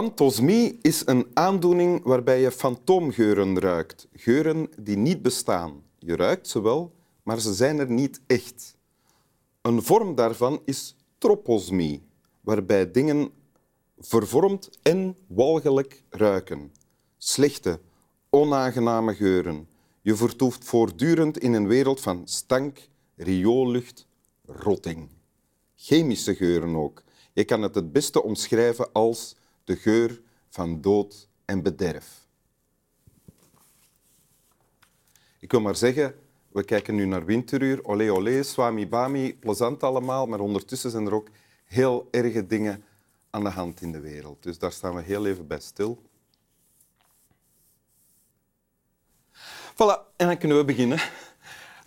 Fantosmie is een aandoening waarbij je fantoomgeuren ruikt. Geuren die niet bestaan. Je ruikt ze wel, maar ze zijn er niet echt. Een vorm daarvan is troposmie, waarbij dingen vervormd en walgelijk ruiken. Slechte, onaangename geuren. Je vertoeft voortdurend in een wereld van stank, rioollucht, rotting. Chemische geuren ook. Je kan het het beste omschrijven als de geur van dood en bederf. Ik wil maar zeggen, we kijken nu naar Winteruur, olé olé, swami bami, plezant allemaal, maar ondertussen zijn er ook heel erge dingen aan de hand in de wereld. Dus daar staan we heel even bij stil. Voilà, en dan kunnen we beginnen.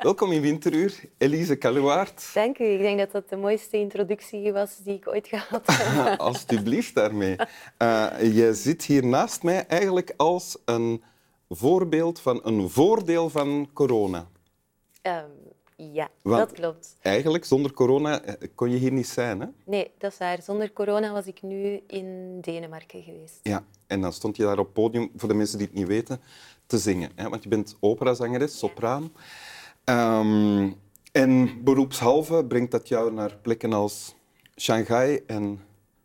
Welkom in Winteruur, Elise Kaluwaard. Dank u. Ik denk dat dat de mooiste introductie was die ik ooit gehad heb. Alsjeblieft daarmee. Uh, je zit hier naast mij eigenlijk als een voorbeeld van een voordeel van corona. Um, ja, Want dat klopt. Eigenlijk, zonder corona eh, kon je hier niet zijn, hè? Nee, dat is waar. Zonder corona was ik nu in Denemarken geweest. Ja, en dan stond je daar op het podium, voor de mensen die het niet weten, te zingen. Hè? Want je bent operazangeres, sopraan. Um, en beroepshalve brengt dat jou naar plekken als Shanghai en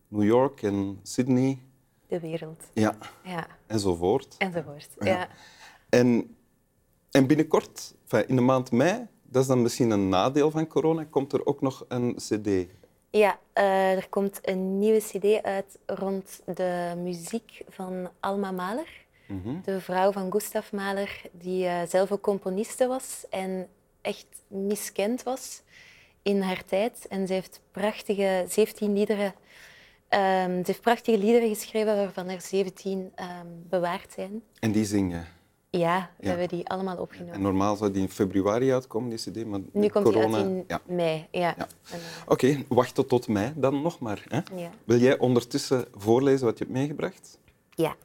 New York en Sydney. De wereld. Ja. ja. Enzovoort. Enzovoort, ja. ja. En, en binnenkort, in de maand mei, dat is dan misschien een nadeel van corona, komt er ook nog een cd. Ja, uh, er komt een nieuwe cd uit rond de muziek van Alma Mahler. Mhm. De vrouw van Gustav Mahler, die uh, zelf ook componiste was en echt miskend was in haar tijd. En ze heeft prachtige 17 liederen, um, ze heeft prachtige liederen geschreven waarvan er 17 um, ehm, bewaard zijn. En die zingen? Ja, we hebben die allemaal opgenomen. En normaal zou die in februari uitkomen, die cd, maar Nu komt corona... die uit in mei, ja. ja. Uh, Oké, okay, wachten tot mei dan nog maar. Hè? Wil jij ondertussen voorlezen wat je hebt meegebracht? Ja.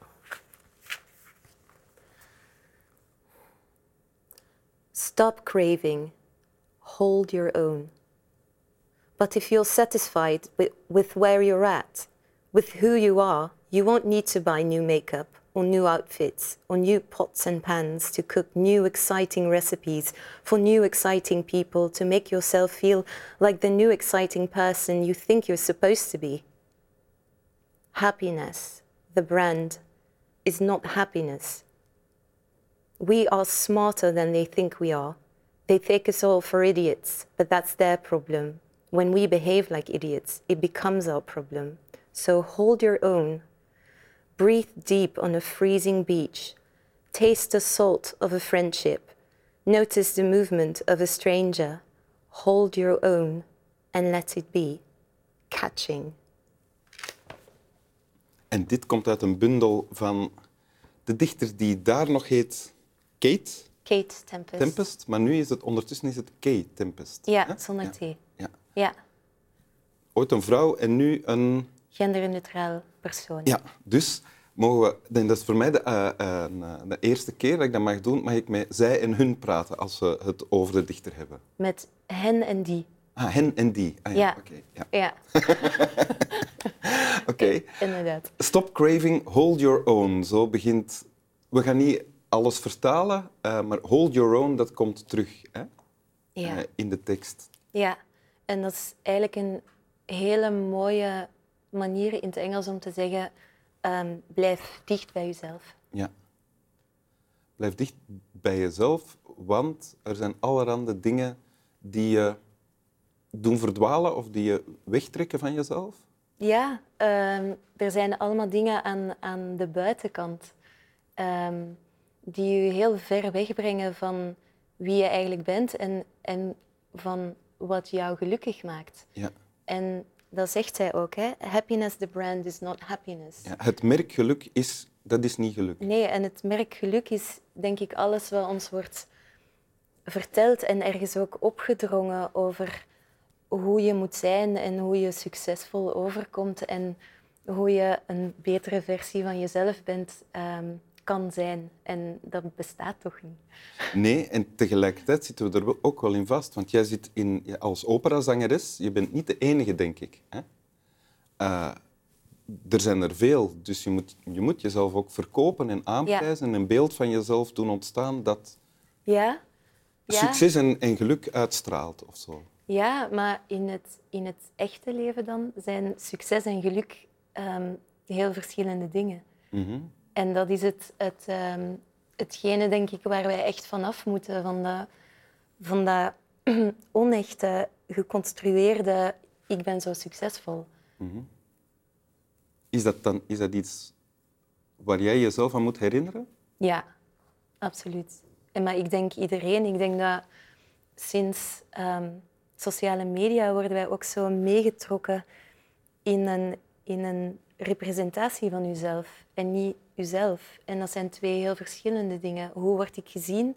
Stop craving. Hold your own. But if you're satisfied with, with where you're at, with who you are, you won't need to buy new makeup or new outfits or new pots and pans to cook new exciting recipes for new exciting people to make yourself feel like the new exciting person you think you're supposed to be. Happiness, the brand, is not happiness. We are smarter than they think we are. They take us all for idiots, but that's their problem. When we behave like idiots, it becomes our problem. So hold your own. Breathe deep on a freezing beach. Taste the salt of a friendship. Notice the movement of a stranger. Hold your own and let it be. Catching. En dit komt uit een bundel van de dichter die daar nog heet Kate. Kate Tempest. Tempest, maar nu is het ondertussen is het Kate Tempest. Ja, zonder T. Ja. ja. Ooit een vrouw en nu een... Genderneutraal persoon. Ja, dus mogen we... Dat is voor mij de, uh, uh, de, eerste keer dat ik dat mag doen. Mag ik met zij en hun praten als we het over de dichter hebben? Met hen en die. Ah, hen en die. Ah, ja, ja. oké. Okay, ja. Oké. Okay. Inderdaad. Stop craving, hold your own. Zo begint... We gaan niet alles vertalen, uh, maar hold your own, dat komt terug hè? Ja. Uh, in de tekst. Ja, en dat is eigenlijk een hele mooie manier in het Engels om te zeggen, um, blijf dicht bij jezelf. Ja. Blijf dicht bij jezelf, want er zijn allerhande dingen die je doen verdwalen of die je wegtrekken van jezelf. Ja, um, er zijn allemaal dingen aan, aan de buitenkant. Um, die je heel ver wegbrengen van wie je eigenlijk bent en, en van wat jou gelukkig maakt. Ja. En dat zegt zij ook, hè? happiness the brand is not happiness. Ja, het merk geluk is, dat is niet geluk. Nee, en het merk geluk is denk ik alles wat ons wordt verteld en ergens ook opgedrongen over hoe je moet zijn en hoe je succesvol overkomt en hoe je een betere versie van jezelf bent. Ehm, kan zijn. En dat bestaat toch niet? Nee, en tegelijkertijd zitten we er ook wel in vast. Want jij zit in, als operazangeres, je bent niet de enige, denk ik. Hè? Uh, er zijn er veel, dus je moet, je moet jezelf ook verkopen en aanprijzen en een beeld van jezelf doen ontstaan dat Ja? Ja. succes en, en geluk uitstraalt of zo. Ja, maar in het, in het echte leven dan zijn succes en geluk ehm, heel verschillende dingen. Mhm. En dat is het, het, ehm, hetgene, denk ik, waar wij echt vanaf moeten. Van dat, van dat onechte, geconstrueerde ik ben zo succesvol. Is dat dan is dat iets waar jij jezelf aan moet herinneren? Ja, absoluut. En maar ik denk iedereen, ik denk dat sinds ehm, sociale media worden wij ook zo meegetrokken in een, in een representatie van uzelf en niet uzelf. En dat zijn twee heel verschillende dingen. Hoe word ik gezien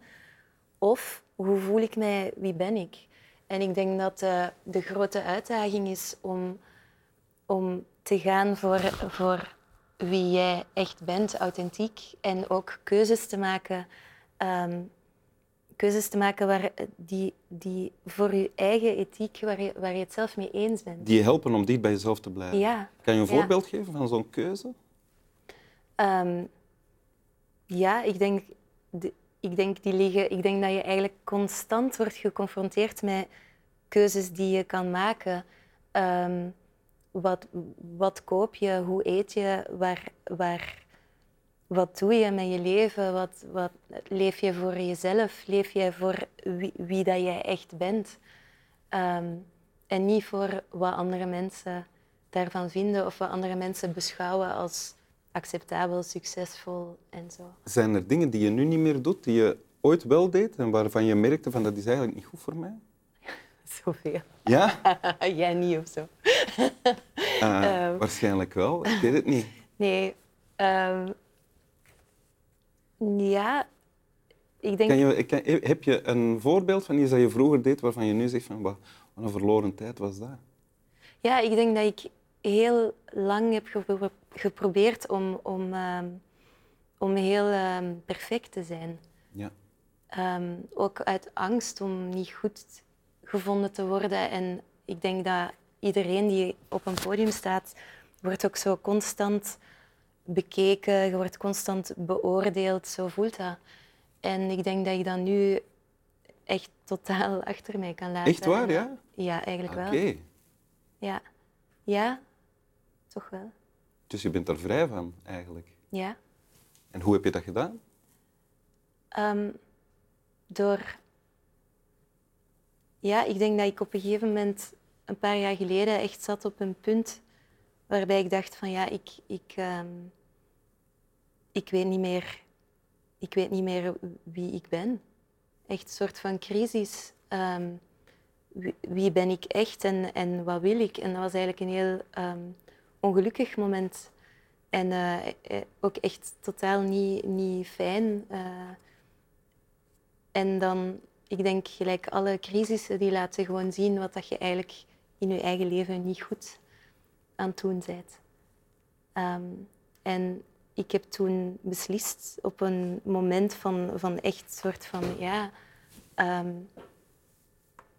of hoe voel ik mij, wie ben ik? En ik denk dat eh, de grote uitdaging is om, om te gaan voor, voor wie jij echt bent, authentiek. En ook keuzes te maken, ehm, keuzes te maken waar, die, die voor je eigen ethiek, waar je, waar je het zelf mee eens bent. Die je helpen om dicht bij jezelf te blijven. Ja. Kan je een Ja. voorbeeld geven van zo'n keuze? Ehm, ja, ik denk, de- ik, denk die liggen, ik denk dat je eigenlijk constant wordt geconfronteerd met keuzes die je kan maken. Ehm, wat, wat koop je? Hoe eet je? Waar, waar, wat doe je met je leven? Wat, wat, leef je voor jezelf? Leef je voor wie, wie dat jij echt bent? Ehm, en niet voor wat andere mensen daarvan vinden of wat andere mensen beschouwen als acceptabel, succesvol en zo. Zijn er dingen die je nu niet meer doet, die je ooit wel deed en waarvan je merkte van dat is eigenlijk niet goed voor mij? Zoveel. Ja? Jij niet of zo. Eh, Ehm. Waarschijnlijk wel, ik weet het niet. Nee. ehm, ja, ik denk... Kan je, kan- heb je een voorbeeld van iets dat je vroeger deed waarvan je nu zegt van wat, wat een verloren tijd was dat? Ja, ik denk dat ik heel lang heb gepro- geprobeerd om, om, ehm, om heel ehm, perfect te zijn. Ja. Ehm, ook uit angst om niet goed gevonden te worden. En ik denk dat iedereen die op een podium staat, wordt ook zo constant bekeken, je wordt constant beoordeeld, zo voelt dat. En ik denk dat ik dat nu echt totaal achter mij kan laten. Echt waar, ja? Ja, eigenlijk Oké, wel. Ja. ja, toch wel. dus je bent er vrij van eigenlijk. Ja. En hoe heb je dat gedaan? Ehm, door. Ja, ik denk dat ik op een gegeven moment, een paar jaar geleden, echt zat op een punt waarbij ik dacht van ja, ik, ik, ehm, ik weet niet meer, ik weet niet meer wie ik ben. Echt een soort van crisis. Ehm, wie, ben ik echt en, en wat wil ik? En dat was eigenlijk een heel ehm, ongelukkig moment. En eh, eh, ook echt totaal niet, niet fijn. eh. en dan, ik denk gelijk alle crisissen, die laten gewoon zien wat dat je eigenlijk in je eigen leven niet goed aan het doen. Ehm, en ik heb toen beslist op een moment van, van echt soort van, ja, ehm,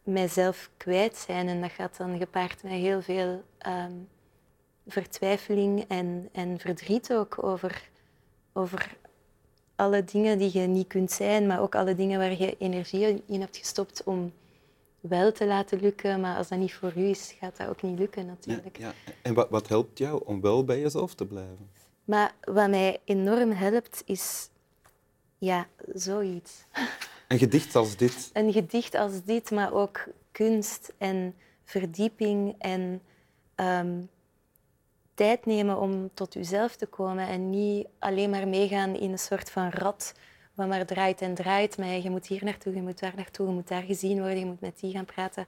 mijzelf kwijt zijn. En dat gaat dan gepaard met heel veel ehm, vertwijfeling en, en verdriet ook over, over alle dingen die je niet kunt zijn, maar ook alle dingen waar je energie in hebt gestopt om wel te laten lukken. Maar als dat niet voor u is, gaat dat ook niet lukken Ja, natuurlijk. ja. En wat, wat helpt jou om wel bij jezelf te blijven? Maar wat mij enorm helpt, is ja, zoiets. Een gedicht als dit. Een gedicht als dit, maar ook kunst en verdieping en ehm, tijd nemen om tot uzelf te komen en niet alleen maar meegaan in een soort van rat wat maar draait en draait. Maar je moet hier naartoe, je moet daar naartoe, je moet daar gezien worden, je moet met die gaan praten.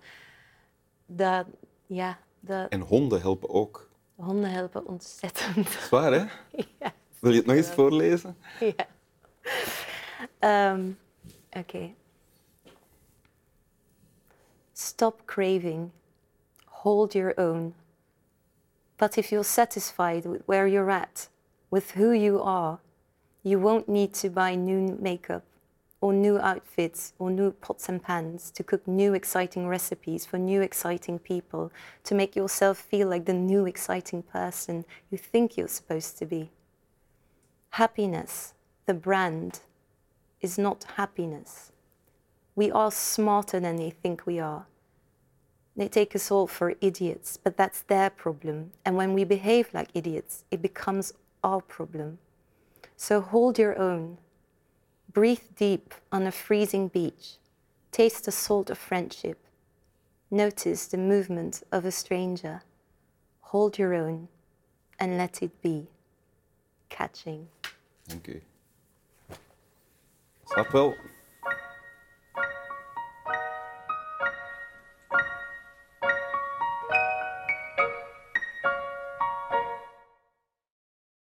Dat, ja, dat, En honden helpen ook. honden helpen ontzettend. Zwaar, hè? ja. Wil je het nog eens voorlezen? Ja. Ehm, Oké. Stop craving. Hold your own. But if you're satisfied with where you're at, with who you are, you won't need to buy new makeup or new outfits or new pots and pans to cook new exciting recipes for new exciting people to make yourself feel like the new exciting person you think you're supposed to be. Happiness, the brand, is not happiness. We are smarter than they think we are. They take us all for idiots, but that's their problem. And when we behave like idiots, it becomes our problem. So hold your own. Breathe deep on a freezing beach. Taste the salt of friendship. Notice the movement of a stranger. Hold your own and let it be. Catching. Dank u. Snap wel.